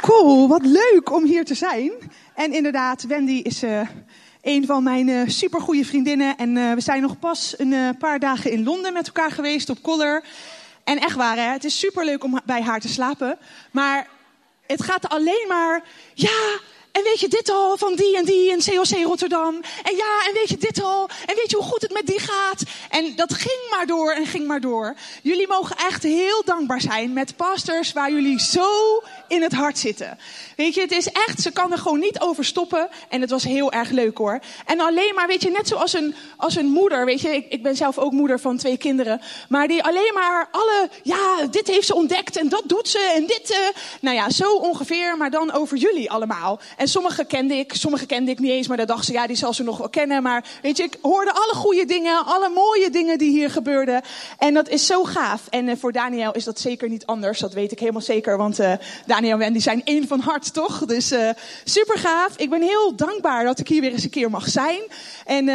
Cool, wat leuk om hier te zijn. En inderdaad, Wendy is uh, een van mijn uh, supergoeie vriendinnen. En uh, we zijn nog pas een paar dagen in Londen met elkaar geweest op Collar. En echt waar, hè? het is superleuk om bij haar te slapen. Maar het gaat alleen maar, ja, en weet je dit al van die en die in COC Rotterdam? En ja, en weet je dit al? En weet je hoe goed het met die gaat? En dat ging maar door en ging maar door. Jullie mogen echt heel dankbaar zijn met pastors waar jullie zo in het hart zitten. Weet je, het is echt, ze kan er gewoon niet over stoppen. En het was heel erg leuk hoor. En alleen maar, weet je, net zoals een, als een moeder, weet je, ik, ik ben zelf ook moeder van twee kinderen. Maar die alleen maar alle, ja, dit heeft ze ontdekt en dat doet ze en dit. Uh, nou ja, zo ongeveer, maar dan over jullie allemaal. En sommige kende ik, sommige kende ik niet eens, maar dan dacht ze, ja, die zal ze nog wel kennen. Maar weet je, ik hoorde alle goede dingen, alle mooie dingen die hier gebeurden. En dat is zo gaaf. En uh, voor Daniel is dat zeker niet anders, dat weet ik helemaal zeker. Want uh, Daniel en Wendy zijn één van hart, toch? Dus uh, super gaaf. Ik ben heel dankbaar dat ik hier weer eens een keer mag zijn. En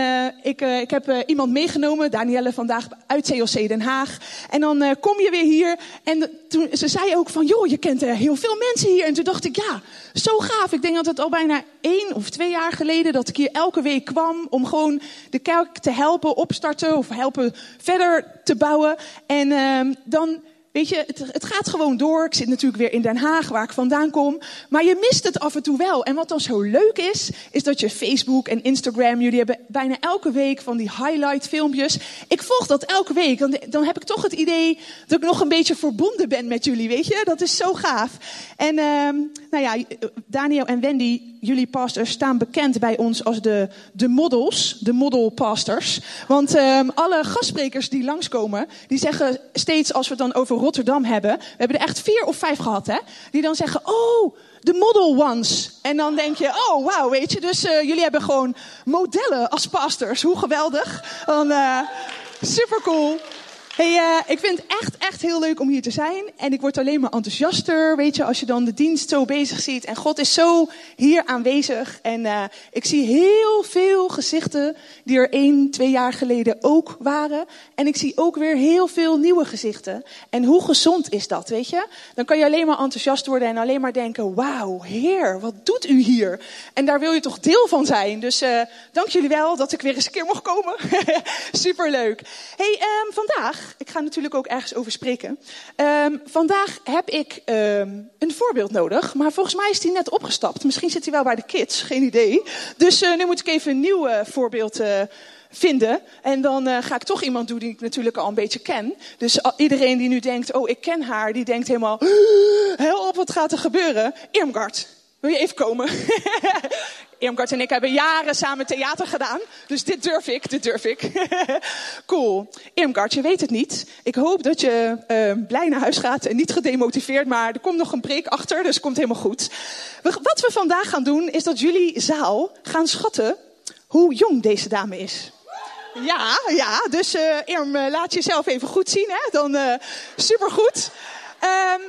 ik, ik heb iemand meegenomen, Danielle vandaag uit COC Den Haag. En dan kom je weer hier. En toen, ze zei ook van, joh, je kent heel veel mensen hier. En toen dacht ik, ja, zo gaaf. Ik denk dat het al bijna één of twee jaar geleden dat ik hier elke week kwam om gewoon de kerk te helpen opstarten of helpen verder te bouwen. En ehm, dan Weet je, het, gaat gewoon door. Ik zit natuurlijk weer in Den Haag, waar ik vandaan kom. Maar je mist het af en toe wel. En wat dan zo leuk is, is dat je Facebook en Instagram, jullie hebben bijna elke week van die highlight filmpjes. Ik volg dat elke week. Dan, dan heb ik toch het idee dat ik nog een beetje verbonden ben met jullie, weet je. Dat is zo gaaf. En uh, nou ja, Daniel en Wendy, jullie pastors, staan bekend bij ons als de, de models, de model pastors. Want uh, alle gastsprekers die langskomen, die zeggen steeds als we het dan over Rotterdam hebben. We hebben er echt vier of vijf gehad, hè? Die dan zeggen, oh, de model ones. En dan denk je, oh, wauw, weet je. Dus uh, jullie hebben gewoon modellen als pastors. Hoe geweldig. Dan, uh, super cool. Hey, uh, ik vind het echt, echt heel leuk om hier te zijn. En ik word alleen maar enthousiaster, weet je, als je dan de dienst zo bezig ziet. En God is zo hier aanwezig. En uh, ik zie heel veel gezichten die er één, twee jaar geleden ook waren. En ik zie ook weer heel veel nieuwe gezichten. En hoe gezond is dat, weet je? Dan kan je alleen maar enthousiast worden en alleen maar denken, wauw, Heer, wat doet u hier? En daar wil je toch deel van zijn. Dus uh, dank jullie wel dat ik weer eens een keer mocht komen. Superleuk. Hey, um, vandaag ik ga natuurlijk ook ergens over spreken. Um, vandaag heb ik um, een voorbeeld nodig, maar volgens mij is die net opgestapt. Misschien zit hij wel bij de kids, geen idee. Dus uh, nu moet ik even een nieuw voorbeeld uh, vinden. En dan uh, ga ik toch iemand doen die ik natuurlijk al een beetje ken. Dus iedereen die nu denkt, oh ik ken haar, die denkt helemaal, hel op, wat gaat er gebeuren? Irmgard, wil je even komen? Irmgard en ik hebben jaren samen theater gedaan. Dus dit durf ik, dit durf ik. cool. Irmgard, je weet het niet. Ik hoop dat je uh, blij naar huis gaat en niet gedemotiveerd. Maar er komt nog een preek achter, dus komt helemaal goed. Wat we vandaag gaan doen, is dat jullie zaal gaan schatten hoe jong deze dame is. Ja, ja. Dus uh, Irm, laat jezelf even goed zien. Hè? Dan uh, supergoed. Um,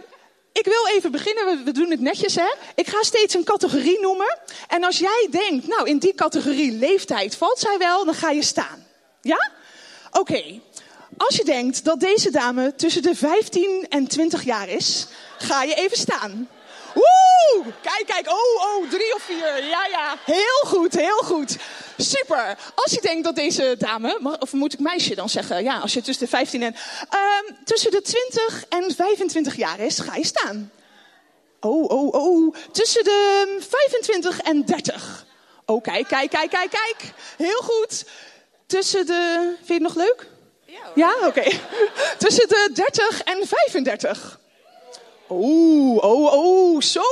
ik wil even beginnen, we, doen het netjes hè. Ik ga steeds een categorie noemen. En als jij denkt, nou in die categorie leeftijd valt zij wel, dan ga je staan. Ja? Oké. Als je denkt dat deze dame tussen de 15 en 20 jaar is, ga je even staan. Woe! Kijk, kijk. Oh, oh, drie of vier. Ja, ja. Heel goed, heel goed. Super. Als je denkt dat deze dame, of moet ik meisje dan zeggen? Ja, als je tussen de 15 en. Uh, tussen de 20 en 25 jaar is, ga je staan. Oh, oh, oh. Tussen de 25 en 30. Oh, kijk, kijk, kijk, kijk, kijk. Heel goed. Tussen de. Vind je het nog leuk? Ja, ja? oké. Okay. Tussen de 30 en 35. Oeh, oh, oh, zo.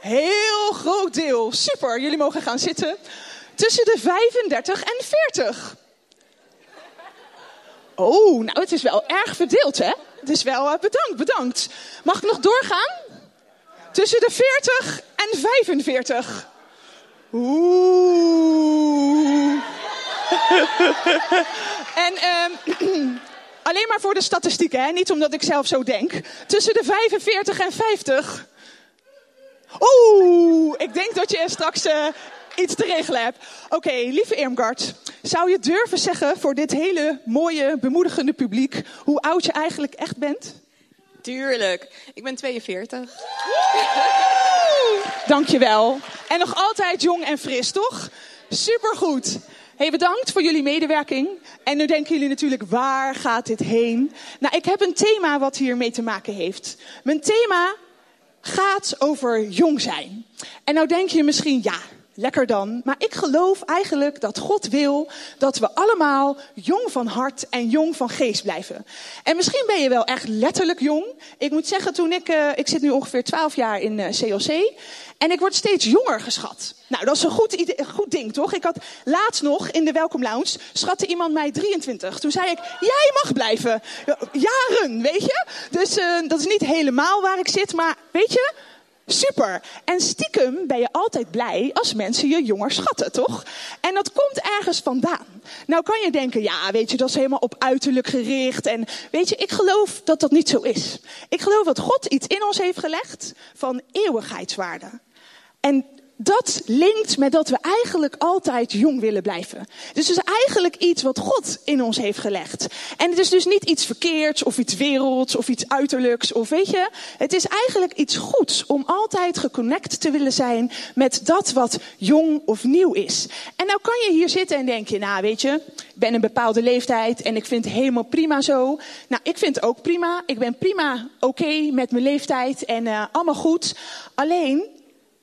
Heel groot deel. Super, jullie mogen gaan zitten. Tussen de 35 en 40. Oh, nou, het is wel erg verdeeld, hè? Het is wel uh, bedankt, bedankt. Mag ik nog doorgaan? Tussen de 40 en 45. Oeh. en um, Alleen maar voor de statistieken, hè? niet omdat ik zelf zo denk. Tussen de 45 en 50. Oeh, ik denk dat je straks uh, iets te regelen hebt. Oké, okay, lieve Irmgard, zou je durven zeggen voor dit hele mooie, bemoedigende publiek hoe oud je eigenlijk echt bent? Tuurlijk. Ik ben 42. Dankjewel. En nog altijd jong en fris, toch? Supergoed. Hey, bedankt voor jullie medewerking. En nu denken jullie natuurlijk, waar gaat dit heen? Nou, ik heb een thema wat hiermee te maken heeft. Mijn thema gaat over jong zijn. En nou denk je misschien, ja, lekker dan. Maar ik geloof eigenlijk dat God wil dat we allemaal jong van hart en jong van geest blijven. En misschien ben je wel echt letterlijk jong. Ik moet zeggen, toen ik, uh, ik zit nu ongeveer 12 jaar in uh, CLC. En ik word steeds jonger geschat. Nou, dat is een goed, goed ding, toch? Ik had laatst nog in de Welcome Lounge, schatte iemand mij 23. Toen zei ik, jij mag blijven. Jaren, weet je? Dus uh, dat is niet helemaal waar ik zit, maar weet je... Super. En stiekem ben je altijd blij als mensen je jonger schatten, toch? En dat komt ergens vandaan. Nou kan je denken, ja, weet je, dat is helemaal op uiterlijk gericht. En weet je, ik geloof dat dat niet zo is. Ik geloof dat God iets in ons heeft gelegd van eeuwigheidswaarde. En dat linkt met dat we eigenlijk altijd jong willen blijven. Dus het is eigenlijk iets wat God in ons heeft gelegd. En het is dus niet iets verkeerds of iets werelds of iets uiterlijks of weet je. Het is eigenlijk iets goeds om altijd geconnect te willen zijn met dat wat jong of nieuw is. En nou kan je hier zitten en denk je, nou weet je, ik ben een bepaalde leeftijd en ik vind het helemaal prima zo. Nou, ik vind het ook prima. Ik ben prima oké met mijn leeftijd en uh, allemaal goed. Alleen,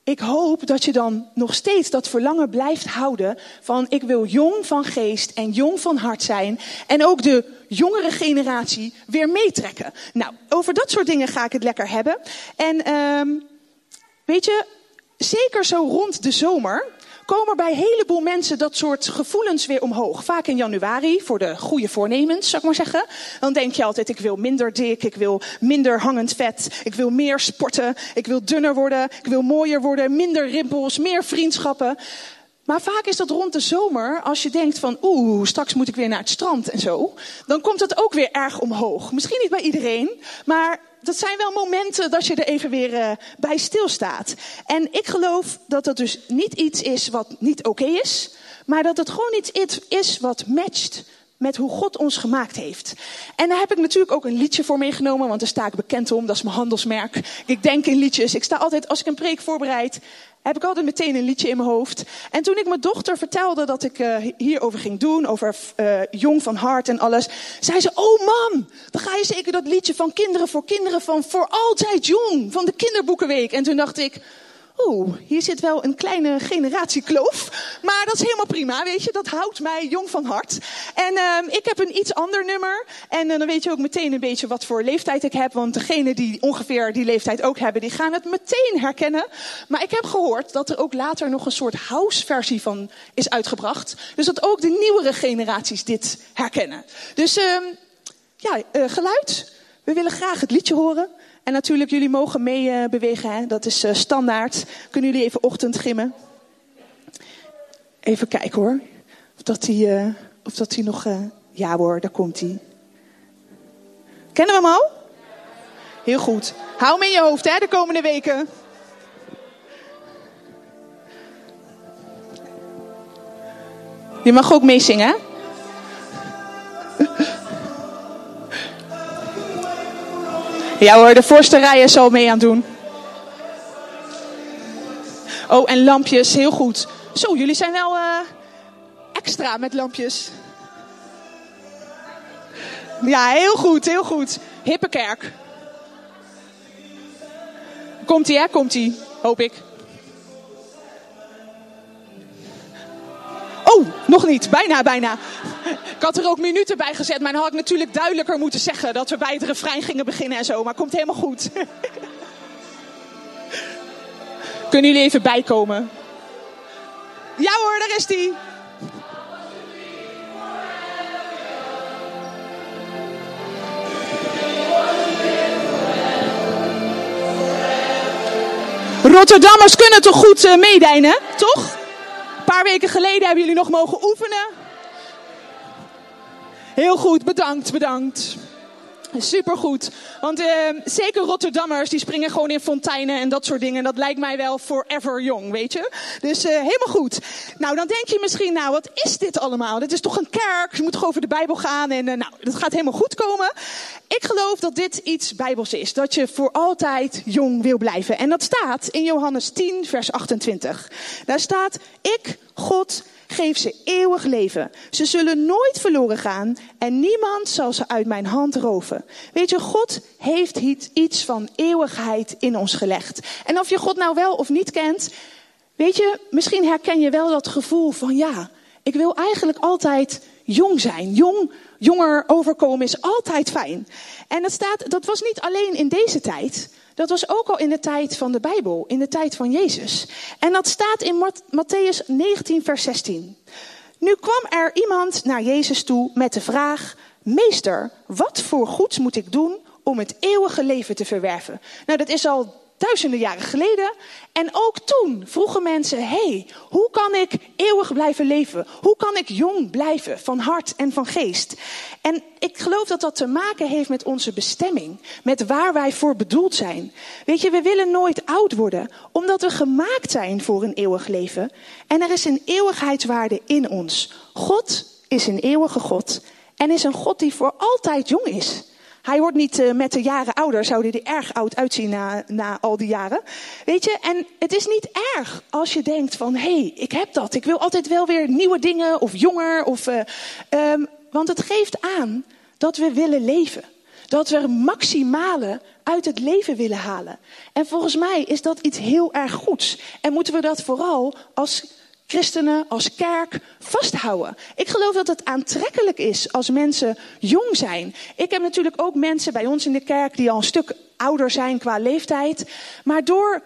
ik hoop dat je dan nog steeds dat verlangen blijft houden van ik wil jong van geest en jong van hart zijn. En ook de jongere generatie weer meetrekken. Nou, over dat soort dingen ga ik het lekker hebben. En um, weet je, zeker zo rond de zomer komen bij een heleboel mensen dat soort gevoelens weer omhoog. Vaak in januari, voor de goede voornemens, zou ik maar zeggen. Dan denk je altijd, ik wil minder dik, ik wil minder hangend vet, ik wil meer sporten, ik wil dunner worden, ik wil mooier worden, minder rimpels, meer vriendschappen. Maar vaak is dat rond de zomer, als je denkt van oeh, straks moet ik weer naar het strand en zo. Dan komt dat ook weer erg omhoog. Misschien niet bij iedereen, maar dat zijn wel momenten dat je er even weer uh, bij stilstaat. En ik geloof dat dat dus niet iets is wat niet oké is, maar dat het gewoon iets is wat matcht met hoe God ons gemaakt heeft. En daar heb ik natuurlijk ook een liedje voor meegenomen, want daar sta ik bekend om. Dat is mijn handelsmerk. Ik denk in liedjes. Ik sta altijd, als ik een preek voorbereid, heb ik altijd meteen een liedje in mijn hoofd. En toen ik mijn dochter vertelde dat ik uh, hierover ging doen, over uh, jong van hart en alles, zei ze: Oh mam, dan ga je zeker dat liedje van Kinderen voor Kinderen van Voor Altijd Jong, van de Kinderboekenweek. En toen dacht ik. Hier zit wel een kleine generatiekloof. Maar dat is helemaal prima, weet je. Dat houdt mij jong van hart. En uh, ik heb een iets ander nummer. En uh, dan weet je ook meteen een beetje wat voor leeftijd ik heb. Want degenen die ongeveer die leeftijd ook hebben, die gaan het meteen herkennen. Maar ik heb gehoord dat er ook later nog een soort house-versie van is uitgebracht. Dus dat ook de nieuwere generaties dit herkennen. Dus uh, ja, uh, geluid. We willen graag het liedje horen. En natuurlijk, jullie mogen mee uh, bewegen. Hè? Dat is uh, standaard. Kunnen jullie even ochtendgimmen? Even kijken hoor. Of dat hij, uh, nog... ja hoor, daar komt hij. Kennen we hem al? Heel goed. Hou hem in je hoofd hè, de komende weken. Je mag ook meezingen hè? Ja hoor, de voorste rijen zal mee aan doen. Oh, en lampjes, heel goed. Zo, jullie zijn wel uh, extra met lampjes. Ja, heel goed, heel goed. Hippenkerk. Komt-ie, hè? Komt-ie, hoop ik. Oh, nog niet. Bijna, bijna. Ik had er ook minuten bij gezet, maar dan had ik natuurlijk duidelijker moeten zeggen dat we bij het refrein gingen beginnen en zo. Maar komt helemaal goed. Kunnen jullie even bijkomen? Ja hoor, daar is die. Rotterdammers kunnen toch goed uh, meedijnen, toch? Een paar weken geleden hebben jullie nog mogen oefenen. Heel goed, bedankt, bedankt. Supergoed. Want uh, zeker Rotterdammers, die springen gewoon in fonteinen en dat soort dingen. Dat lijkt mij wel forever jong, weet je. Dus uh, helemaal goed. Nou, dan denk je misschien, nou, wat is dit allemaal? Dit is toch een kerk? Je moet toch over de Bijbel gaan? En uh, nou, dat gaat helemaal goed komen. Ik geloof dat dit iets Bijbels is. Dat je voor altijd jong wil blijven. En dat staat in Johannes 10, vers 28. Daar staat, ik, God, geef ze eeuwig leven. Ze zullen nooit verloren gaan en niemand zal ze uit mijn hand roven. Weet je, God heeft iets van eeuwigheid in ons gelegd. En of je God nou wel of niet kent, weet je, misschien herken je wel dat gevoel van ja, ik wil eigenlijk altijd jong zijn. Jong, jonger overkomen is altijd fijn. En dat, staat, dat was niet alleen in deze tijd. Dat was ook al in de tijd van de Bijbel, in de tijd van Jezus. En dat staat in Matthäus 19, vers 16. Nu kwam er iemand naar Jezus toe met de vraag: Meester, wat voor goeds moet ik doen om het eeuwige leven te verwerven? Nou, dat is al duizenden jaren geleden. En ook toen vroegen mensen: hey, hoe kan ik eeuwig blijven leven? Hoe kan ik jong blijven van hart en van geest? En ik geloof dat dat te maken heeft met onze bestemming, met waar wij voor bedoeld zijn. Weet je, we willen nooit oud worden, omdat we gemaakt zijn voor een eeuwig leven. En er is een eeuwigheidswaarde in ons. God is een eeuwige God en is een God die voor altijd jong is. Hij wordt niet uh, met de jaren ouder, zou hij er erg oud uitzien na, na al die jaren. Weet je, en het is niet erg als je denkt van, hé, hey, ik heb dat. Ik wil altijd wel weer nieuwe dingen of jonger. Of, uh, um, want het geeft aan dat we willen leven. Dat we maximale uit het leven willen halen. En volgens mij is dat iets heel erg goeds. En moeten we dat vooral als christenen, als kerk vasthouden. Ik geloof dat het aantrekkelijk is als mensen jong zijn. Ik heb natuurlijk ook mensen bij ons in de kerk die al een stuk ouder zijn qua leeftijd. Maar door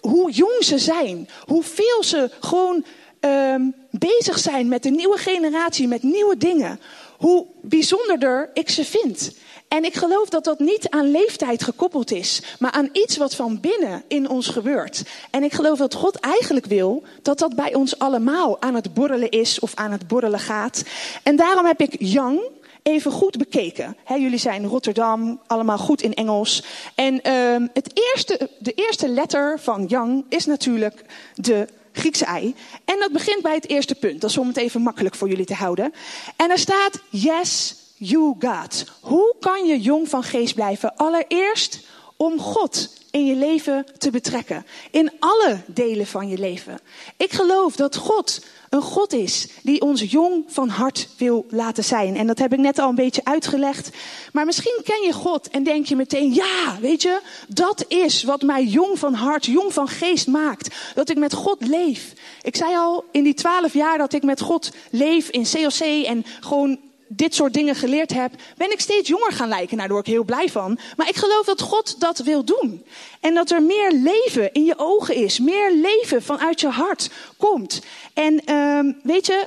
hoe jong ze zijn, hoeveel ze gewoon um, bezig zijn met de nieuwe generatie, met nieuwe dingen, hoe bijzonderder ik ze vind. En ik geloof dat dat niet aan leeftijd gekoppeld is, maar aan iets wat van binnen in ons gebeurt. En ik geloof dat God eigenlijk wil dat dat bij ons allemaal aan het borrelen is of aan het borrelen gaat. En daarom heb ik Young even goed bekeken. jullie zijn Rotterdam, allemaal goed in Engels. En uh, het eerste, de eerste letter van Young is natuurlijk de Griekse ei. En dat begint bij het eerste punt. Dat is om het even makkelijk voor jullie te houden. En er staat yes, you got. Hoe kan je jong van geest blijven? Allereerst om God in je leven te betrekken. In alle delen van je leven. Ik geloof dat God een God is die ons jong van hart wil laten zijn. En dat heb ik net al een beetje uitgelegd. Maar misschien ken je God en denk je meteen, ja, weet je, dat is wat mij jong van hart, jong van geest maakt. Dat ik met God leef. Ik zei al in die twaalf jaar dat ik met God leef in COC en gewoon dit soort dingen geleerd heb, ben ik steeds jonger gaan lijken. Nou, daar word ik heel blij van. Maar ik geloof dat God dat wil doen. En dat er meer leven in je ogen is. Meer leven vanuit je hart komt. En um, weet je,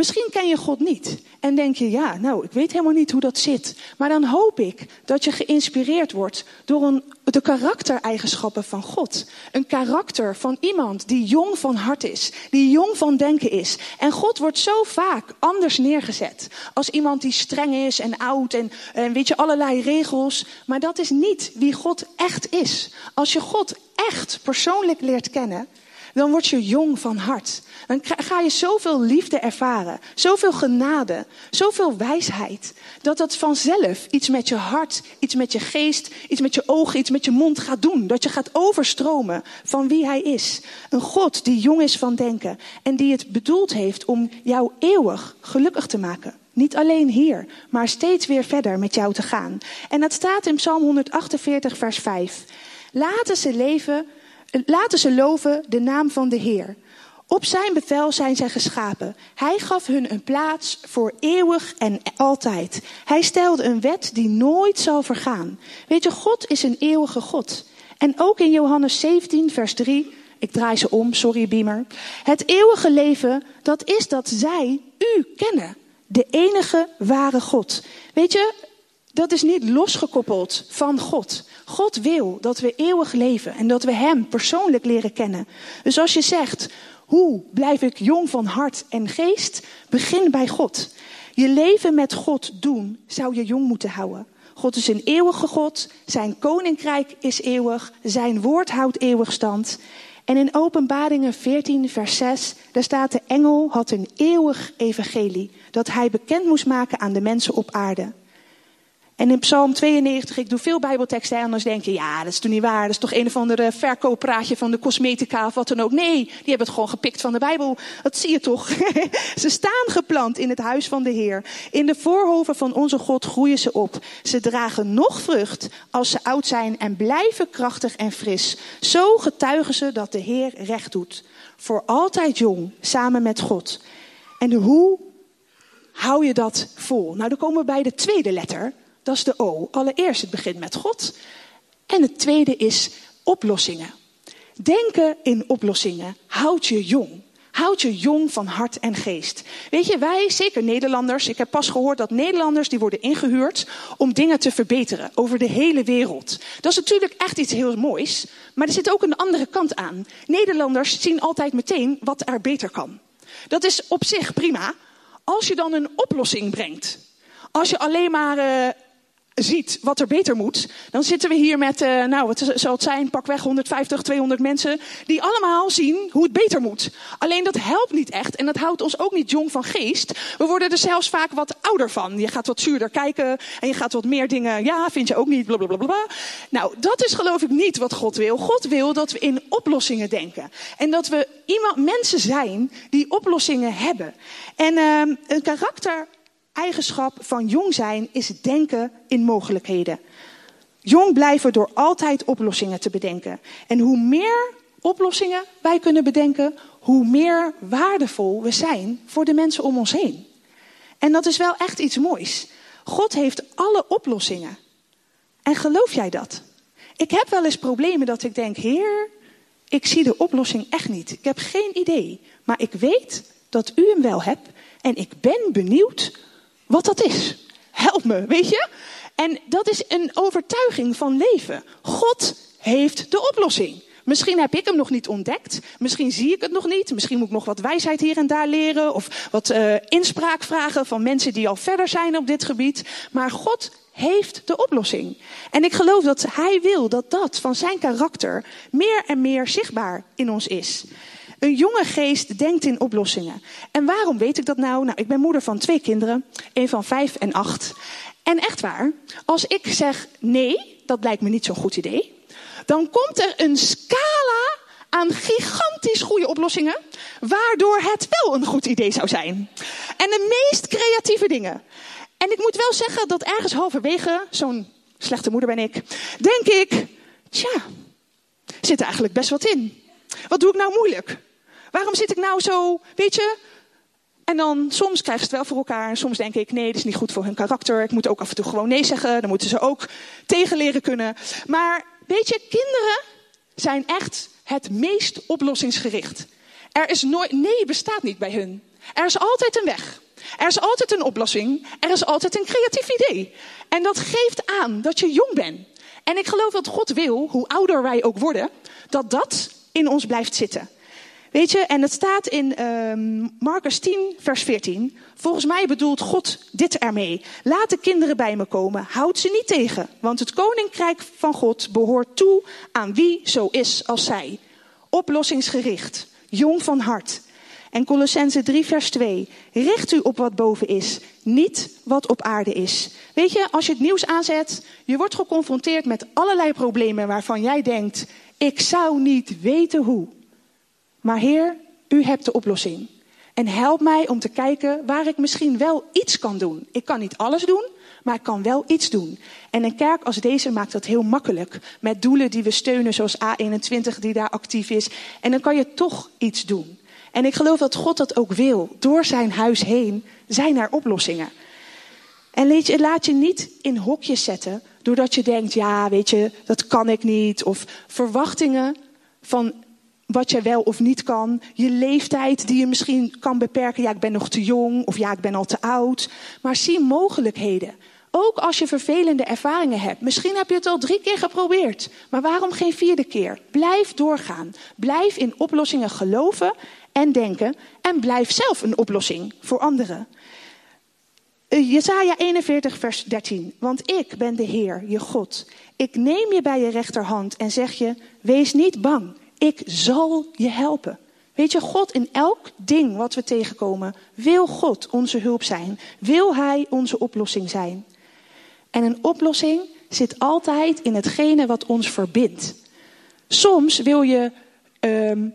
Misschien ken je God niet en denk je, ja, nou, ik weet helemaal niet hoe dat zit. Maar dan hoop ik dat je geïnspireerd wordt door een, de karaktereigenschappen van God. Een karakter van iemand die jong van hart is, die jong van denken is. En God wordt zo vaak anders neergezet. Als iemand die streng is en oud en, en weet je, allerlei regels. Maar dat is niet wie God echt is. Als je God echt persoonlijk leert kennen, dan word je jong van hart. Dan ga je zoveel liefde ervaren, zoveel genade, zoveel wijsheid, dat dat vanzelf iets met je hart, iets met je geest, iets met je ogen, iets met je mond gaat doen. Dat je gaat overstromen van wie Hij is. Een God die jong is van denken en die het bedoeld heeft om jou eeuwig gelukkig te maken. Niet alleen hier, maar steeds weer verder met jou te gaan. En dat staat in Psalm 148, vers 5. Laten ze leven Laten ze loven de naam van de Heer. Op zijn bevel zijn zij geschapen. Hij gaf hun een plaats voor eeuwig en altijd. Hij stelde een wet die nooit zal vergaan. Weet je, God is een eeuwige God. En ook in Johannes 17, vers 3, ik draai ze om, sorry Beamer. Het eeuwige leven, dat is dat zij u kennen. De enige ware God. Weet je, dat is niet losgekoppeld van God. God wil dat we eeuwig leven en dat we Hem persoonlijk leren kennen. Dus als je zegt, hoe blijf ik jong van hart en geest? Begin bij God. Je leven met God doen zou je jong moeten houden. God is een eeuwige God. Zijn koninkrijk is eeuwig. Zijn woord houdt eeuwig stand. En in Openbaringen 14, vers 6, daar staat de engel had een eeuwig evangelie dat hij bekend moest maken aan de mensen op aarde. En in Psalm 92, ik doe veel Bijbelteksten, anders denk je, ja, dat is toch niet waar. Dat is toch een of andere verkooppraatje van de cosmetica of wat dan ook. Nee, die hebben het gewoon gepikt van de Bijbel. Dat zie je toch. ze staan geplant in het huis van de Heer. In de voorhoven van onze God groeien ze op. Ze dragen nog vrucht als ze oud zijn en blijven krachtig en fris. Zo getuigen ze dat de Heer recht doet. Voor altijd jong, samen met God. En hoe hou je dat vol? Nou, dan komen we bij de tweede letter. Dat is de O. Allereerst, het begint met God. En het tweede is oplossingen. Denken in oplossingen houdt je jong. Houd je jong van hart en geest. Weet je, wij, zeker Nederlanders, ik heb pas gehoord dat Nederlanders die worden ingehuurd om dingen te verbeteren over de hele wereld. Dat is natuurlijk echt iets heel moois, maar er zit ook een andere kant aan. Nederlanders zien altijd meteen wat er beter kan. Dat is op zich prima, als je dan een oplossing brengt. Als je alleen maar uh, ziet wat er beter moet, dan zitten we hier met, uh, nou, wat zal het zijn, pakweg 150, 200 mensen, die allemaal zien hoe het beter moet. Alleen dat helpt niet echt en dat houdt ons ook niet jong van geest. We worden er zelfs vaak wat ouder van. Je gaat wat zuurder kijken en je gaat wat meer dingen, ja, vind je ook niet, blablabla. Nou, dat is geloof ik niet wat God wil. God wil dat we in oplossingen denken. En dat we iemand, mensen zijn die oplossingen hebben. En uh, een karakter eigenschap van jong zijn is denken in mogelijkheden. Jong blijven door altijd oplossingen te bedenken. En hoe meer oplossingen wij kunnen bedenken, hoe meer waardevol we zijn voor de mensen om ons heen. En dat is wel echt iets moois. God heeft alle oplossingen. En geloof jij dat? Ik heb wel eens problemen dat ik denk, Heer, ik zie de oplossing echt niet. Ik heb geen idee. Maar ik weet dat u hem wel hebt. En ik ben benieuwd wat dat is. Help me, weet je? En dat is een overtuiging van leven. God heeft de oplossing. Misschien heb ik hem nog niet ontdekt. Misschien zie ik het nog niet. Misschien moet ik nog wat wijsheid hier en daar leren. Of wat uh, inspraak vragen van mensen die al verder zijn op dit gebied. Maar God heeft de oplossing. En ik geloof dat Hij wil dat dat van zijn karakter meer en meer zichtbaar in ons is. Een jonge geest denkt in oplossingen. En waarom weet ik dat nou? Nou, ik ben moeder van twee kinderen, een van vijf en acht. En echt waar, als ik zeg nee, dat lijkt me niet zo'n goed idee, dan komt er een scala aan gigantisch goede oplossingen, waardoor het wel een goed idee zou zijn. En de meest creatieve dingen. En ik moet wel zeggen dat ergens halverwege, zo'n slechte moeder ben ik, denk ik, tja, zit er eigenlijk best wat in. Wat doe ik nou moeilijk? Waarom zit ik nou zo, weet je? En dan soms krijgen ze het wel voor elkaar. En soms denk ik, nee, dat is niet goed voor hun karakter. Ik moet ook af en toe gewoon nee zeggen. Dan moeten ze ook tegen leren kunnen. Maar weet je, kinderen zijn echt het meest oplossingsgericht. Er is nooit, nee bestaat niet bij hun. Er is altijd een weg. Er is altijd een oplossing. Er is altijd een creatief idee. En dat geeft aan dat je jong bent. En ik geloof dat God wil, hoe ouder wij ook worden, dat dat in ons blijft zitten. Weet je, en het staat in uh, Marcus 10, vers 14. Volgens mij bedoelt God dit ermee. Laat de kinderen bij me komen, houd ze niet tegen. Want het koninkrijk van God behoort toe aan wie zo is als zij. Oplossingsgericht, jong van hart. En Colossense 3, vers 2. Richt u op wat boven is, niet wat op aarde is. Weet je, als je het nieuws aanzet, je wordt geconfronteerd met allerlei problemen waarvan jij denkt, ik zou niet weten hoe. Maar Heer, u hebt de oplossing. En help mij om te kijken waar ik misschien wel iets kan doen. Ik kan niet alles doen, maar ik kan wel iets doen. En een kerk als deze maakt dat heel makkelijk. Met doelen die we steunen, zoals A21 die daar actief is. En dan kan je toch iets doen. En ik geloof dat God dat ook wil. Door zijn huis heen zijn er oplossingen. En laat je niet in hokjes zetten, doordat je denkt, ja, weet je, dat kan ik niet. Of verwachtingen van wat je wel of niet kan. Je leeftijd die je misschien kan beperken. Ja, ik ben nog te jong of ja, ik ben al te oud. Maar zie mogelijkheden. Ook als je vervelende ervaringen hebt. Misschien heb je het al drie keer geprobeerd. Maar waarom geen vierde keer? Blijf doorgaan. Blijf in oplossingen geloven en denken. En blijf zelf een oplossing voor anderen. Uh, Jesaja 41, vers 13. Want ik ben de Heer, je God. Ik neem je bij je rechterhand en zeg je: Wees niet bang, ik zal je helpen. Weet je, God in elk ding wat we tegenkomen, wil God onze hulp zijn. Wil Hij onze oplossing zijn. En een oplossing zit altijd in hetgene wat ons verbindt. Soms wil je uh,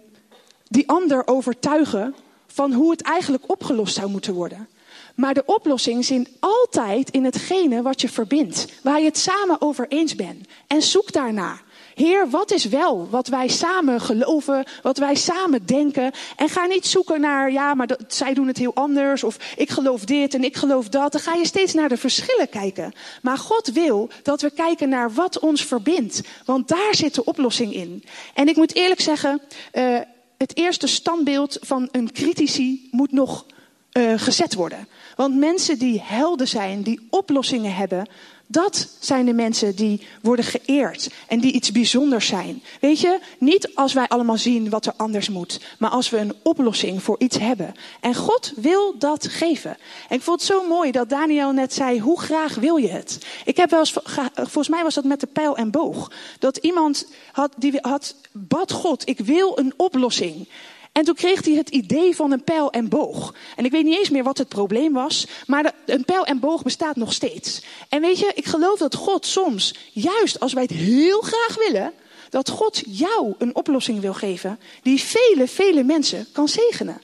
die ander overtuigen van hoe het eigenlijk opgelost zou moeten worden. Maar de oplossing zit altijd in hetgene wat je verbindt, waar je het samen over eens bent. En zoek daarna. Heer, wat is wel wat wij samen geloven, wat wij samen denken? En ga niet zoeken naar, ja, maar zij doen het heel anders, of ik geloof dit en ik geloof dat. Dan ga je steeds naar de verschillen kijken. Maar God wil dat we kijken naar wat ons verbindt, want daar zit de oplossing in. En ik moet eerlijk zeggen, uh, het eerste standbeeld van een critici moet nog uh, gezet worden. Want mensen die helden zijn, die oplossingen hebben, dat zijn de mensen die worden geëerd en die iets bijzonders zijn. Weet je, niet als wij allemaal zien wat er anders moet, maar als we een oplossing voor iets hebben. En God wil dat geven. En ik vond het zo mooi dat Daniel net zei: hoe graag wil je het? Ik heb wel eens, volgens mij was dat met de pijl en boog, dat iemand had, die had bad God: ik wil een oplossing. En toen kreeg hij het idee van een pijl en boog. En ik weet niet eens meer wat het probleem was, maar een pijl en boog bestaat nog steeds. En weet je, ik geloof dat God soms, juist als wij het heel graag willen, dat God jou een oplossing wil geven die vele, vele mensen kan zegenen.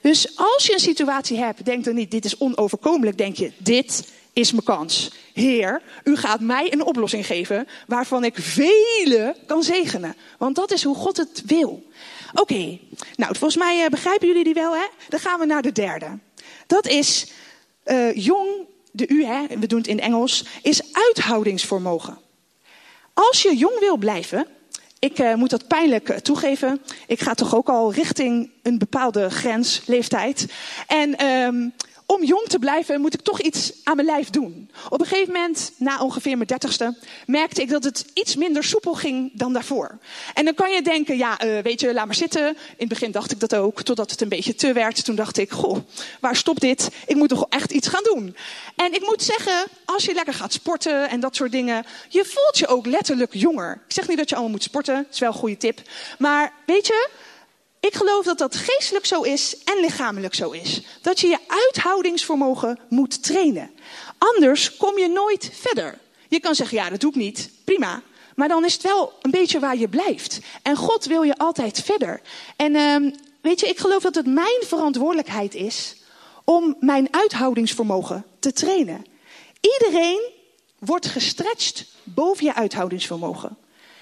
Dus als je een situatie hebt, denk dan niet, dit is onoverkomelijk, denk je, dit is mijn kans. Heer, u gaat mij een oplossing geven waarvan ik vele kan zegenen. Want dat is hoe God het wil. Oké, nou volgens mij uh, begrijpen jullie die wel, hè? Dan gaan we naar de derde. Dat is uh, jong, de U, hè? we doen het in Engels, is uithoudingsvermogen. Als je jong wil blijven, ik uh, moet dat pijnlijk toegeven. Ik ga toch ook al richting een bepaalde grens, leeftijd. En um, om jong te blijven moet ik toch iets aan mijn lijf doen. Op een gegeven moment, na ongeveer mijn dertigste, merkte ik dat het iets minder soepel ging dan daarvoor. En dan kan je denken, ja, uh, weet je, laat maar zitten. In het begin dacht ik dat ook, totdat het een beetje te werd. Toen dacht ik, goh, waar stopt dit? Ik moet toch echt iets gaan doen. En ik moet zeggen, als je lekker gaat sporten en dat soort dingen, je voelt je ook letterlijk jonger. Ik zeg niet dat je allemaal moet sporten, dat is wel een goede tip. Maar weet je, ik geloof dat dat geestelijk zo is en lichamelijk zo is. Dat je je uithoudingsvermogen moet trainen. Anders kom je nooit verder. Je kan zeggen, ja, dat doe ik niet. Prima. Maar dan is het wel een beetje waar je blijft. En God wil je altijd verder. En uh, weet je, ik geloof dat het mijn verantwoordelijkheid is om mijn uithoudingsvermogen te trainen. Iedereen wordt gestretched boven je uithoudingsvermogen.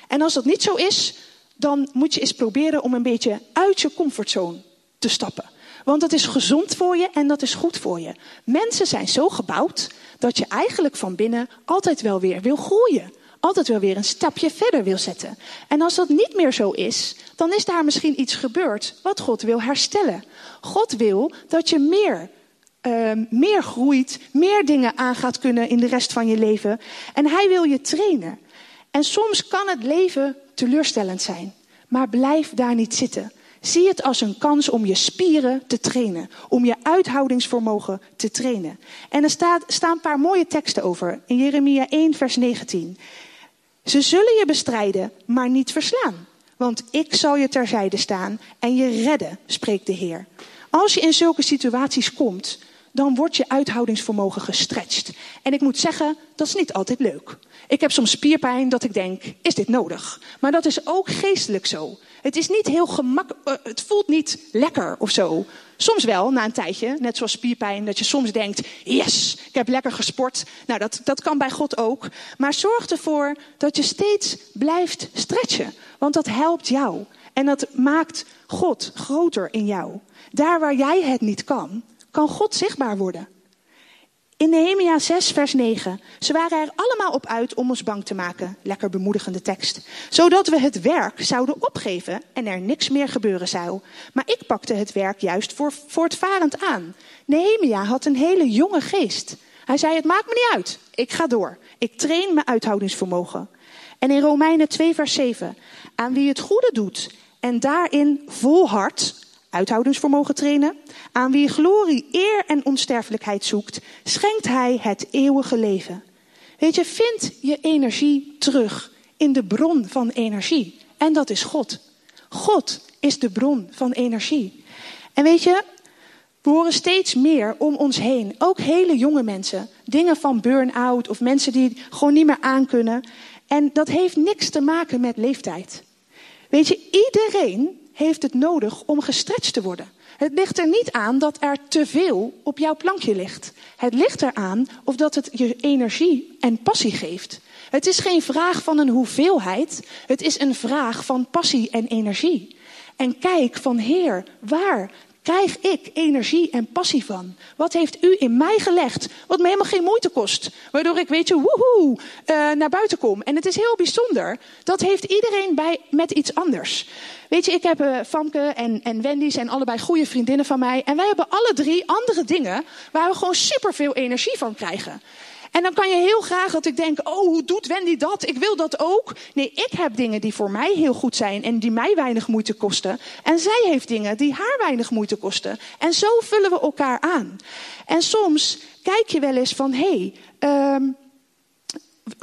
En als dat niet zo is, dan moet je eens proberen om een beetje uit je comfortzone te stappen. Want dat is gezond voor je en dat is goed voor je. Mensen zijn zo gebouwd dat je eigenlijk van binnen altijd wel weer wil groeien. Altijd wel weer een stapje verder wil zetten. En als dat niet meer zo is, dan is daar misschien iets gebeurd wat God wil herstellen. God wil dat je meer, uh, meer groeit, meer dingen aan gaat kunnen in de rest van je leven. En Hij wil je trainen. En soms kan het leven teleurstellend zijn. Maar blijf daar niet zitten. Zie het als een kans om je spieren te trainen. Om je uithoudingsvermogen te trainen. En er staat, staan een paar mooie teksten over. In Jeremia 1, vers 19. Ze zullen je bestrijden, maar niet verslaan. Want ik zal je terzijde staan en je redden, spreekt de Heer. Als je in zulke situaties komt, dan wordt je uithoudingsvermogen gestretched. En ik moet zeggen, dat is niet altijd leuk. Ik heb soms spierpijn dat ik denk, is dit nodig? Maar dat is ook geestelijk zo. Het is niet heel gemakkelijk, uh, het voelt niet lekker of zo. Soms wel, na een tijdje, net zoals spierpijn, dat je soms denkt, yes, ik heb lekker gesport. Nou, dat, dat kan bij God ook. Maar zorg ervoor dat je steeds blijft stretchen. Want dat helpt jou. En dat maakt God groter in jou. Daar waar jij het niet kan, kan God zichtbaar worden. In Nehemia 6, vers 9. Ze waren er allemaal op uit om ons bang te maken. Lekker bemoedigende tekst. Zodat we het werk zouden opgeven en er niks meer gebeuren zou. Maar ik pakte het werk juist voor, voortvarend aan. Nehemia had een hele jonge geest. Hij zei: Het maakt me niet uit. Ik ga door. Ik train mijn uithoudingsvermogen. En in Romeinen 2, vers 7. Aan wie het goede doet en daarin volhardt, uithoudensvermogen trainen. Aan wie glorie, eer en onsterfelijkheid zoekt, schenkt hij het eeuwige leven. Weet je, vind je energie terug in de bron van energie. En dat is God. God is de bron van energie. En weet je, we horen steeds meer om ons heen, ook hele jonge mensen, dingen van burn-out of mensen die gewoon niet meer aankunnen. En dat heeft niks te maken met leeftijd. Weet je, iedereen heeft het nodig om gestretched te worden. Het ligt er niet aan dat er te veel op jouw plankje ligt. Het ligt eraan of dat het je energie en passie geeft. Het is geen vraag van een hoeveelheid, het is een vraag van passie en energie. En kijk van Heer, waar krijg ik energie en passie van? Wat heeft u in mij gelegd, wat me helemaal geen moeite kost? Waardoor ik, weet je, woehoe, uh, naar buiten kom. En het is heel bijzonder. Dat heeft iedereen bij, met iets anders. Weet je, ik heb uh, Famke en, en Wendy zijn allebei goede vriendinnen van mij. En wij hebben alle drie andere dingen waar we gewoon superveel energie van krijgen. En dan kan je heel graag dat ik denk, oh, hoe doet Wendy dat? Ik wil dat ook. Nee, ik heb dingen die voor mij heel goed zijn en die mij weinig moeite kosten. En zij heeft dingen die haar weinig moeite kosten. En zo vullen we elkaar aan. En soms kijk je wel eens van, hé, hey, um,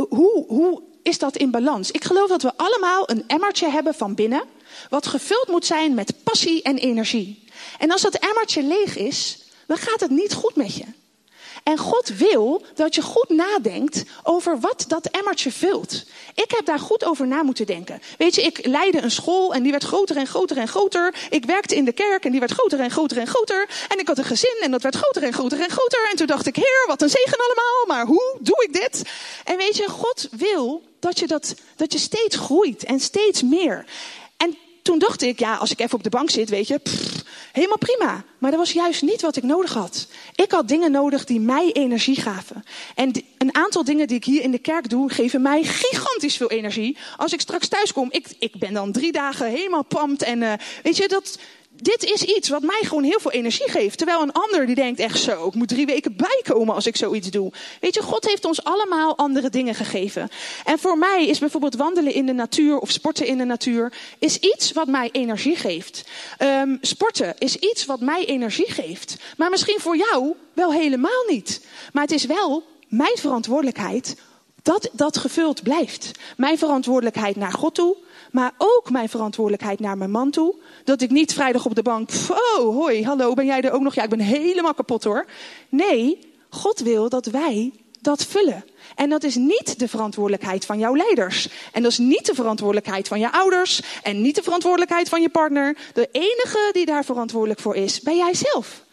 hoe, hoe is dat in balans? Ik geloof dat we allemaal een emmertje hebben van binnen, wat gevuld moet zijn met passie en energie. En als dat emmertje leeg is, dan gaat het niet goed met je. En God wil dat je goed nadenkt over wat dat emmertje vult. Ik heb daar goed over na moeten denken. Weet je, ik leidde een school en die werd groter en groter en groter. Ik werkte in de kerk en die werd groter en groter en groter. En ik had een gezin en dat werd groter en groter en groter. En toen dacht ik, Heer, wat een zegen allemaal, maar hoe doe ik dit? En weet je, God wil dat je, dat, dat je steeds groeit en steeds meer. En toen dacht ik, ja, als ik even op de bank zit, weet je, helemaal prima. Maar dat was juist niet wat ik nodig had. Ik had dingen nodig die mij energie gaven. En een aantal dingen die ik hier in de kerk doe, geven mij gigantisch veel energie. Als ik straks thuis kom, ik, ik ben dan drie dagen helemaal pampt. En uh, weet je, dat, dit is iets wat mij gewoon heel veel energie geeft. Terwijl een ander die denkt echt zo, ik moet drie weken bijkomen als ik zoiets doe. Weet je, God heeft ons allemaal andere dingen gegeven. En voor mij is bijvoorbeeld wandelen in de natuur of sporten in de natuur, is iets wat mij energie geeft. Um, sporten is iets wat mij energie geeft. Maar misschien voor jou wel helemaal niet. Maar het is wel mijn verantwoordelijkheid dat dat gevuld blijft. Mijn verantwoordelijkheid naar God toe, maar ook mijn verantwoordelijkheid naar mijn man toe. Dat ik niet vrijdag op de bank, oh hoi, hallo, ben jij er ook nog? Ja, ik ben helemaal kapot hoor. Nee, God wil dat wij dat vullen. En dat is niet de verantwoordelijkheid van jouw leiders. En dat is niet de verantwoordelijkheid van je ouders. En niet de verantwoordelijkheid van je partner. De enige die daar verantwoordelijk voor is, ben jij zelf.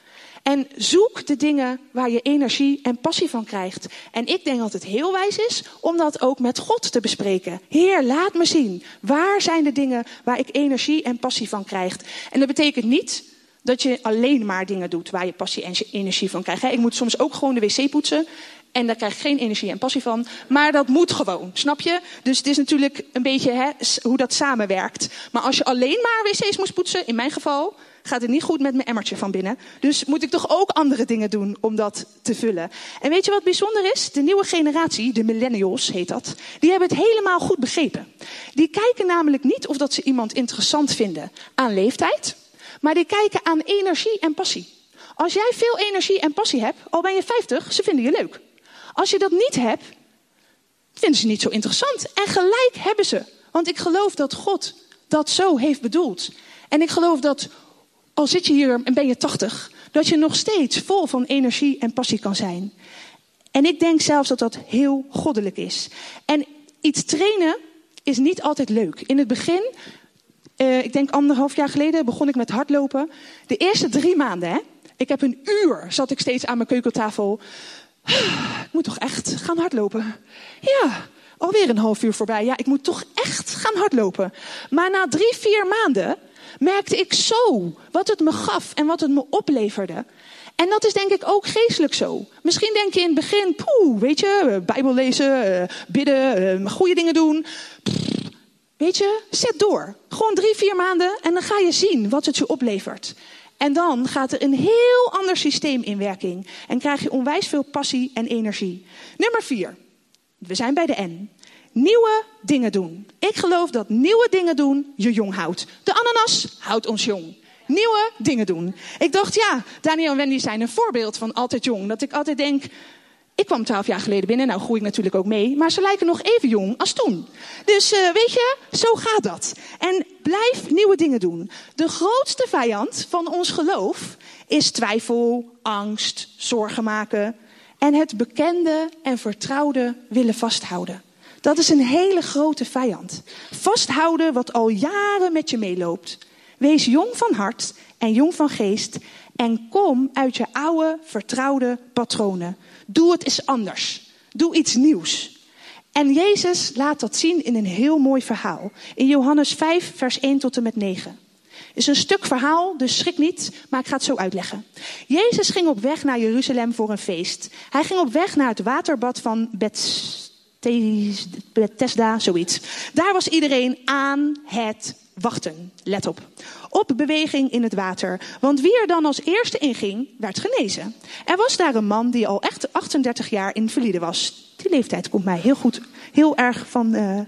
En zoek de dingen waar je energie en passie van krijgt. En ik denk dat het heel wijs is om dat ook met God te bespreken. Heer, laat me zien. Waar zijn de dingen waar ik energie en passie van krijg? En dat betekent niet dat je alleen maar dingen doet waar je passie en energie van krijgt. Ik moet soms ook gewoon de wc poetsen. En daar krijg ik geen energie en passie van. Maar dat moet gewoon, snap je? Dus het is natuurlijk een beetje hè, hoe dat samenwerkt. Maar als je alleen maar wc's moest poetsen, in mijn geval, gaat het niet goed met mijn emmertje van binnen. Dus moet ik toch ook andere dingen doen om dat te vullen. En weet je wat bijzonder is? De nieuwe generatie, de millennials heet dat, die hebben het helemaal goed begrepen. Die kijken namelijk niet of dat ze iemand interessant vinden aan leeftijd, maar die kijken aan energie en passie. Als jij veel energie en passie hebt, al ben je 50, ze vinden je leuk. Als je dat niet hebt, vinden ze niet zo interessant. En gelijk hebben ze. Want ik geloof dat God dat zo heeft bedoeld. En ik geloof dat al zit je hier en ben je 80, dat je nog steeds vol van energie en passie kan zijn. En ik denk zelfs dat dat heel goddelijk is. En iets trainen is niet altijd leuk. In het begin, uh, ik denk anderhalf jaar geleden, begon ik met hardlopen. De eerste drie maanden, hè, ik heb een uur, zat ik steeds aan mijn keukentafel. Ik moet toch echt gaan hardlopen? Ja, alweer een half uur voorbij. Ja, ik moet toch echt gaan hardlopen. Maar na drie, vier maanden merkte ik zo wat het me gaf en wat het me opleverde. En dat is denk ik ook geestelijk zo. Misschien denk je in het begin, poeh, weet je, Bijbel lezen, eh, bidden, eh, goede dingen doen. Weet je, zet door. Gewoon drie, vier maanden en dan ga je zien wat het je oplevert. En dan gaat er een heel ander systeem in werking. En krijg je onwijs veel passie en energie. Nummer vier. We zijn bij de N. Nieuwe dingen doen. Ik geloof dat nieuwe dingen doen je jong houdt. De ananas houdt ons jong. nieuwe dingen doen. Ik dacht, ja, Daniel en Wendy zijn een voorbeeld van altijd jong. Dat ik altijd denk, ik kwam twaalf jaar geleden binnen, nou groei ik natuurlijk ook mee, maar ze lijken nog even jong als toen. Dus uh, weet je, zo gaat dat. En blijf nieuwe dingen doen. De grootste vijand van ons geloof is twijfel, angst, zorgen maken en het bekende en vertrouwde willen vasthouden. Dat is een hele grote vijand. Vasthouden wat al jaren met je meeloopt. Wees jong van hart en jong van geest en kom uit je oude, vertrouwde patronen. Doe het eens anders. Doe iets nieuws. En Jezus laat dat zien in een heel mooi verhaal. In Johannes 5, vers 1 tot en met 9. Het is een stuk verhaal, dus schrik niet, maar ik ga het zo uitleggen. Jezus ging op weg naar Jeruzalem voor een feest. Hij ging op weg naar het waterbad van Bethesda, zoiets. Daar was iedereen aan het wachten. Let op. Op beweging in het water. Want wie er dan als eerste inging, werd genezen. Er was daar een man die al echt 38 jaar invalide was. Die leeftijd komt mij heel goed, heel erg van, uh,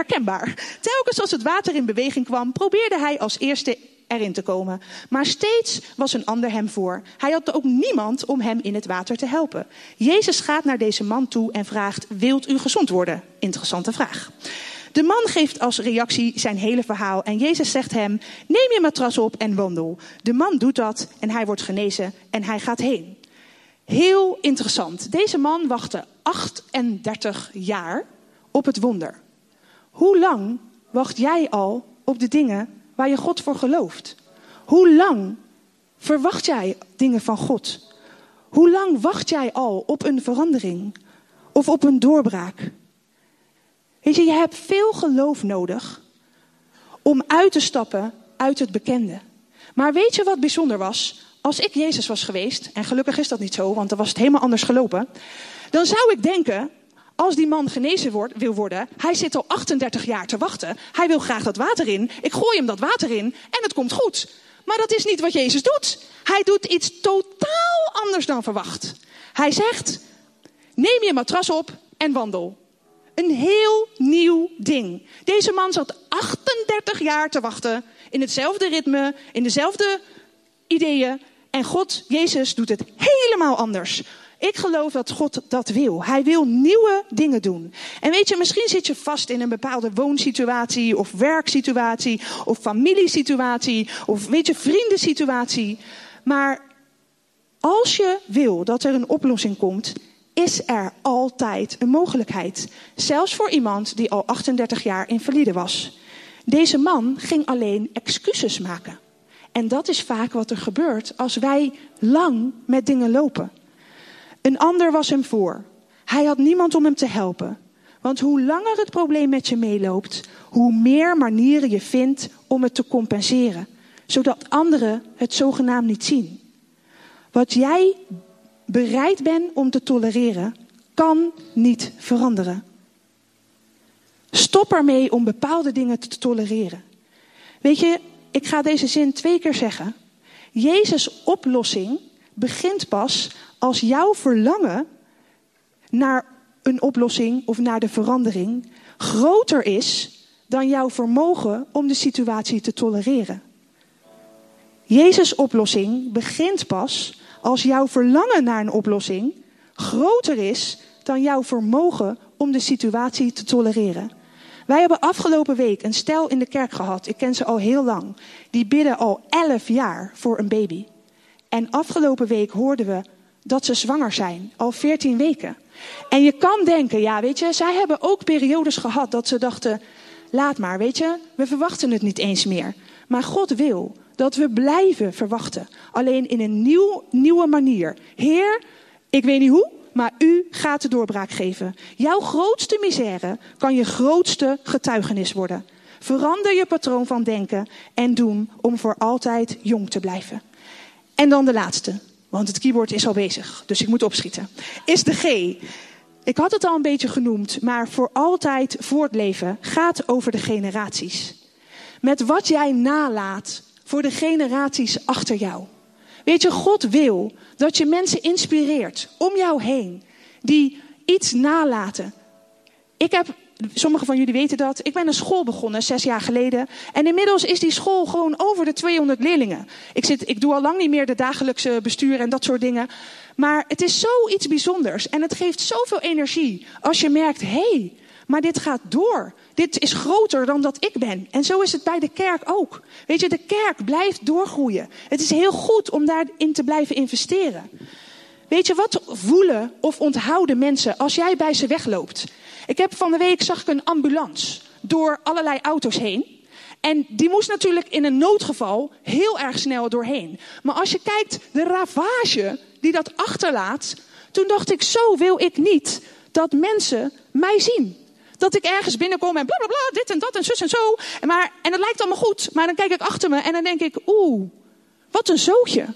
herkenbaar. Telkens als het water in beweging kwam, probeerde hij als eerste erin te komen. Maar steeds was een ander hem voor. Hij had ook niemand om hem in het water te helpen. Jezus gaat naar deze man toe en vraagt: Wilt u gezond worden? Interessante vraag. De man geeft als reactie zijn hele verhaal en Jezus zegt hem: Neem je matras op en wandel. De man doet dat en hij wordt genezen en hij gaat heen. Heel interessant. Deze man wachtte 38 jaar op het wonder. Hoe lang wacht jij al op de dingen waar je God voor gelooft? Hoe lang verwacht jij dingen van God? Hoe lang wacht jij al op een verandering of op een doorbraak? Weet je, je hebt veel geloof nodig om uit te stappen uit het bekende. Maar weet je wat bijzonder was? Als ik Jezus was geweest, en gelukkig is dat niet zo, want dan was het helemaal anders gelopen. Dan zou ik denken, als die man genezen wordt, wil worden, hij zit al 38 jaar te wachten. Hij wil graag dat water in. Ik gooi hem dat water in en het komt goed. Maar dat is niet wat Jezus doet. Hij doet iets totaal anders dan verwacht. Hij zegt: Neem je matras op en wandel. Een heel nieuw ding. Deze man zat 38 jaar te wachten in hetzelfde ritme, in dezelfde ideeën. En God, Jezus, doet het helemaal anders. Ik geloof dat God dat wil. Hij wil nieuwe dingen doen. En weet je, misschien zit je vast in een bepaalde woonsituatie of werksituatie of familiesituatie of weet je, vriendensituatie. Maar als je wil dat er een oplossing komt, is er altijd een mogelijkheid. Zelfs voor iemand die al 38 jaar invalide was. Deze man ging alleen excuses maken. En dat is vaak wat er gebeurt als wij lang met dingen lopen. Een ander was hem voor. Hij had niemand om hem te helpen. Want hoe langer het probleem met je meeloopt, hoe meer manieren je vindt om het te compenseren, zodat anderen het zogenaamd niet zien. Wat jij bereid bent om te tolereren, kan niet veranderen. Stop ermee om bepaalde dingen te tolereren. Weet je, ik ga deze zin twee keer zeggen. Jezus' oplossing begint pas als jouw verlangen naar een oplossing of naar de verandering groter is dan jouw vermogen om de situatie te tolereren. Jezus' oplossing begint pas als jouw verlangen naar een oplossing groter is dan jouw vermogen om de situatie te tolereren. Wij hebben afgelopen week een stel in de kerk gehad, ik ken ze al heel lang. Die bidden al elf jaar voor een baby. En afgelopen week hoorden we dat ze zwanger zijn, al veertien weken. En je kan denken, ja weet je, zij hebben ook periodes gehad dat ze dachten, laat maar, weet je, we verwachten het niet eens meer. Maar God wil dat we blijven verwachten. Alleen in een nieuw, nieuwe manier. Heer, ik weet niet hoe, maar u gaat de doorbraak geven. Jouw grootste misère kan je grootste getuigenis worden. Verander je patroon van denken en doen om voor altijd jong te blijven. En dan de laatste, want het keyboard is al bezig, dus ik moet opschieten. Is de G. Ik had het al een beetje genoemd, maar voor altijd voortleven gaat over de generaties. Met wat jij nalaat voor de generaties achter jou. Weet je, God wil dat je mensen inspireert om jou heen die iets nalaten. Ik heb sommigen van jullie weten dat. Ik ben een school begonnen zes jaar geleden. En inmiddels is die school gewoon over de 200 leerlingen. Ik, zit, ik doe al lang niet meer de dagelijkse bestuur en dat soort dingen. Maar het is zoiets bijzonders. En het geeft zoveel energie als je merkt: hé, hey, maar dit gaat door. Dit is groter dan dat ik ben. En zo is het bij de kerk ook. Weet je, de kerk blijft doorgroeien. Het is heel goed om daarin te blijven investeren. Weet je, wat voelen of onthouden mensen als jij bij ze wegloopt? Ik heb van de week zag ik een ambulance door allerlei auto's heen. En die moest natuurlijk in een noodgeval heel erg snel doorheen. Maar als je kijkt, de ravage die dat achterlaat, toen dacht ik, zo wil ik niet dat mensen mij zien. Dat ik ergens binnenkom en blablabla, bla, bla, dit en dat en zus en zo. Maar, en het lijkt allemaal goed, maar dan kijk ik achter me en dan denk ik, oeh, wat een zootje.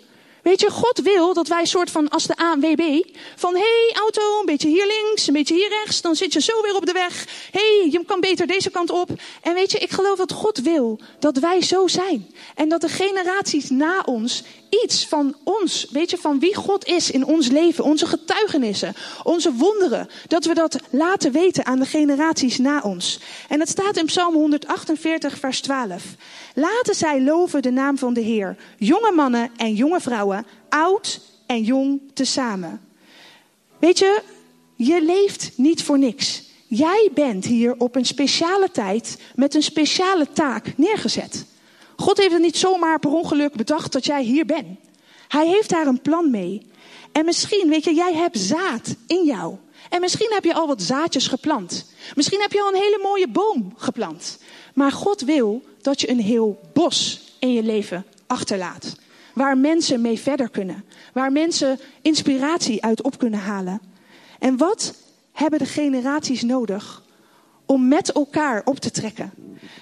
Weet je, God wil dat wij soort van als de ANWB, van hé hey, auto, een beetje hier links, een beetje hier rechts, dan zit je zo weer op de weg. Hé, hey, je kan beter deze kant op. En weet je, ik geloof dat God wil dat wij zo zijn. En dat de generaties na ons iets van ons, weet je, van wie God is in ons leven, onze getuigenissen, onze wonderen, dat we dat laten weten aan de generaties na ons. En het staat in Psalm 148, vers 12. Laten zij loven de naam van de Heer, jonge mannen en jonge vrouwen, oud en jong tezamen. Weet je, je leeft niet voor niks. Jij bent hier op een speciale tijd met een speciale taak neergezet. God heeft het niet zomaar per ongeluk bedacht dat jij hier bent. Hij heeft daar een plan mee. En misschien, weet je, jij hebt zaad in jou. En misschien heb je al wat zaadjes geplant. Misschien heb je al een hele mooie boom geplant. Maar God wil dat je een heel bos in je leven achterlaat. Waar mensen mee verder kunnen. Waar mensen inspiratie uit op kunnen halen. En wat hebben de generaties nodig om met elkaar op te trekken?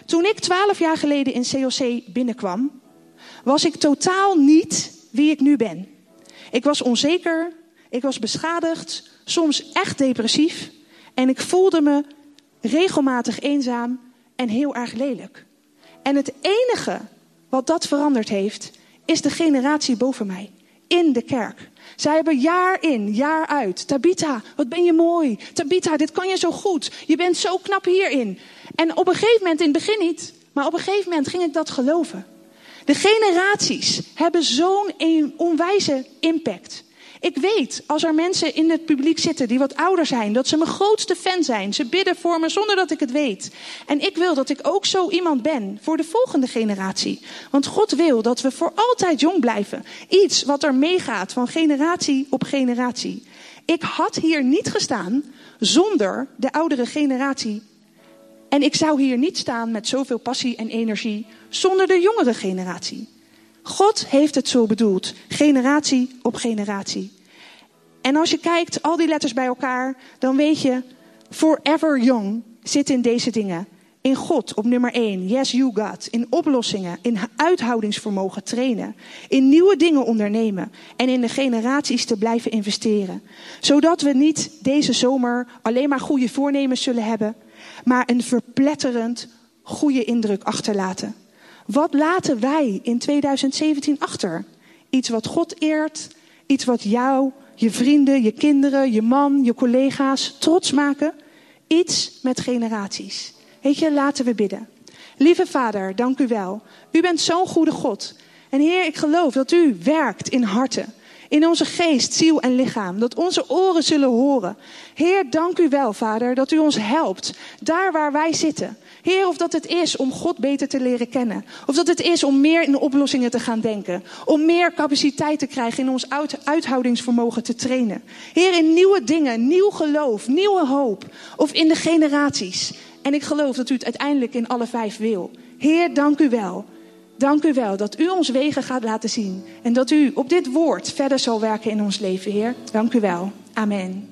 Toen ik twaalf jaar geleden in COC binnenkwam, was ik totaal niet wie ik nu ben. Ik was onzeker, ik was beschadigd, soms echt depressief en ik voelde me regelmatig eenzaam en heel erg lelijk. En het enige wat dat veranderd heeft, is de generatie boven mij in de kerk. Zij hebben jaar in, jaar uit. Tabita, wat ben je mooi. Tabita, dit kan je zo goed. Je bent zo knap hierin. En op een gegeven moment, in het begin niet, maar op een gegeven moment ging ik dat geloven. De generaties hebben zo'n onwijze impact. Ik weet, als er mensen in het publiek zitten die wat ouder zijn, dat ze mijn grootste fan zijn. Ze bidden voor me zonder dat ik het weet. En ik wil dat ik ook zo iemand ben voor de volgende generatie. Want God wil dat we voor altijd jong blijven. Iets wat er meegaat van generatie op generatie. Ik had hier niet gestaan zonder de oudere generatie. En ik zou hier niet staan met zoveel passie en energie zonder de jongere generatie. God heeft het zo bedoeld, generatie op generatie. En als je kijkt, al die letters bij elkaar, dan weet je, forever young zit in deze dingen. In God op nummer 1, yes you God. In oplossingen, in uithoudingsvermogen trainen. In nieuwe dingen ondernemen. En in de generaties te blijven investeren. Zodat we niet deze zomer alleen maar goede voornemens zullen hebben. Maar een verpletterend goede indruk achterlaten. Wat laten wij in 2017 achter? Iets wat God eert, iets wat jou, je vrienden, je kinderen, je man, je collega's trots maken. Iets met generaties. Weet je, laten we bidden. Lieve Vader, dank u wel. U bent zo'n goede God. En Heer, ik geloof dat u werkt in harten. In onze geest, ziel en lichaam. Dat onze oren zullen horen. Heer, dank u wel, Vader, dat u ons helpt. Daar waar wij zitten. Heer, of dat het is om God beter te leren kennen. Of dat het is om meer in oplossingen te gaan denken. Om meer capaciteit te krijgen in ons uithoudingsvermogen te trainen. Heer, in nieuwe dingen, nieuw geloof, nieuwe hoop. Of in de generaties. En ik geloof dat u het uiteindelijk in alle vijf wil. Heer, dank u wel. Dank u wel dat u ons wegen gaat laten zien. En dat u op dit woord verder zal werken in ons leven, Heer. Dank u wel. Amen.